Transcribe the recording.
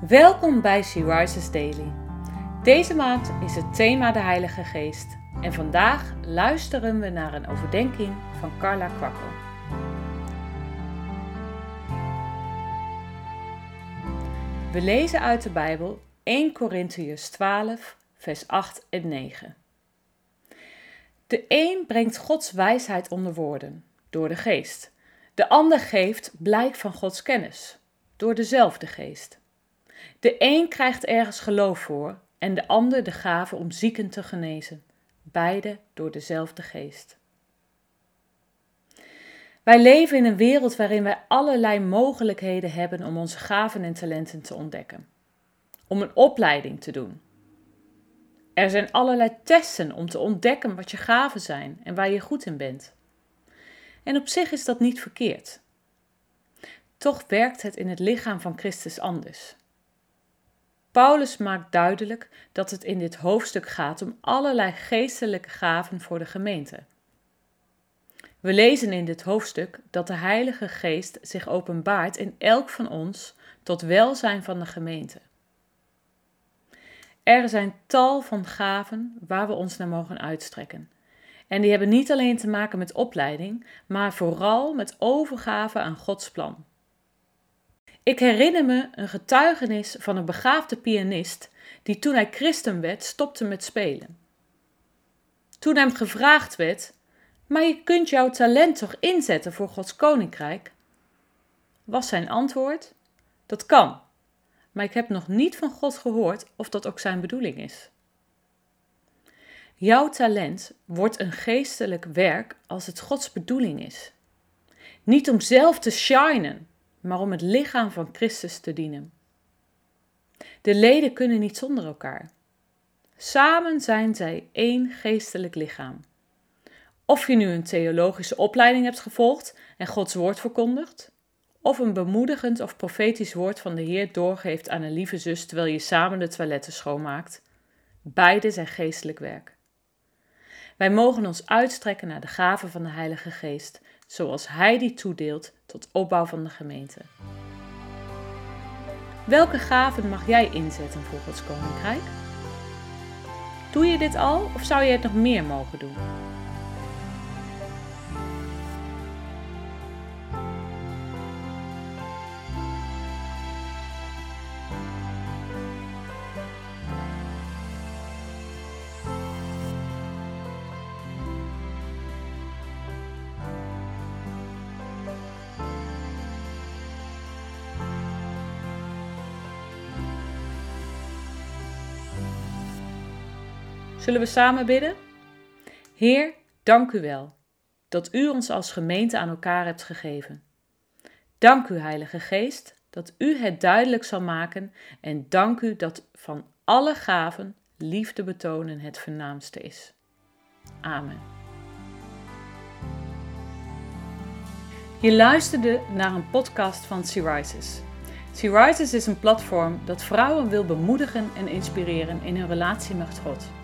Welkom bij She Rises Daily. Deze maand is het thema de Heilige Geest en vandaag luisteren we naar een overdenking van Carla Kwakkel. We lezen uit de Bijbel 1 Korintiërs 12, vers 8 en 9. De een brengt Gods wijsheid onder woorden, door de geest. De ander geeft blijk van Gods kennis, door dezelfde geest. De een krijgt ergens geloof voor en de ander de gave om zieken te genezen, beide door dezelfde geest. Wij leven in een wereld waarin wij allerlei mogelijkheden hebben om onze gaven en talenten te ontdekken, om een opleiding te doen. Er zijn allerlei testen om te ontdekken wat je gaven zijn en waar je goed in bent. En op zich is dat niet verkeerd. Toch werkt het in het lichaam van Christus anders. Paulus maakt duidelijk dat het in dit hoofdstuk gaat om allerlei geestelijke gaven voor de gemeente. We lezen in dit hoofdstuk dat de Heilige Geest zich openbaart in elk van ons tot welzijn van de gemeente. Er zijn tal van gaven waar we ons naar mogen uitstrekken. En die hebben niet alleen te maken met opleiding, maar vooral met overgave aan Gods plan. Ik herinner me een getuigenis van een begaafde pianist die toen hij christen werd stopte met spelen. Toen hem gevraagd werd: Maar je kunt jouw talent toch inzetten voor Gods koninkrijk? Was zijn antwoord: Dat kan, maar ik heb nog niet van God gehoord of dat ook zijn bedoeling is. Jouw talent wordt een geestelijk werk als het Gods bedoeling is. Niet om zelf te shinen, maar om het lichaam van Christus te dienen. De leden kunnen niet zonder elkaar. Samen zijn zij één geestelijk lichaam. Of je nu een theologische opleiding hebt gevolgd en Gods woord verkondigt, of een bemoedigend of profetisch woord van de Heer doorgeeft aan een lieve zus terwijl je samen de toiletten schoonmaakt, beide zijn geestelijk werk. Wij mogen ons uitstrekken naar de gaven van de Heilige Geest, zoals Hij die toedeelt tot opbouw van de gemeente. Welke gaven mag jij inzetten voor Gods Koninkrijk? Doe je dit al of zou je het nog meer mogen doen? Zullen we samen bidden? Heer, dank u wel dat u ons als gemeente aan elkaar hebt gegeven. Dank u, Heilige Geest, dat u het duidelijk zal maken en dank u dat van alle gaven liefde betonen het voornaamste is. Amen. Je luisterde naar een podcast van Rises. Rises is een platform dat vrouwen wil bemoedigen en inspireren in hun relatie met God.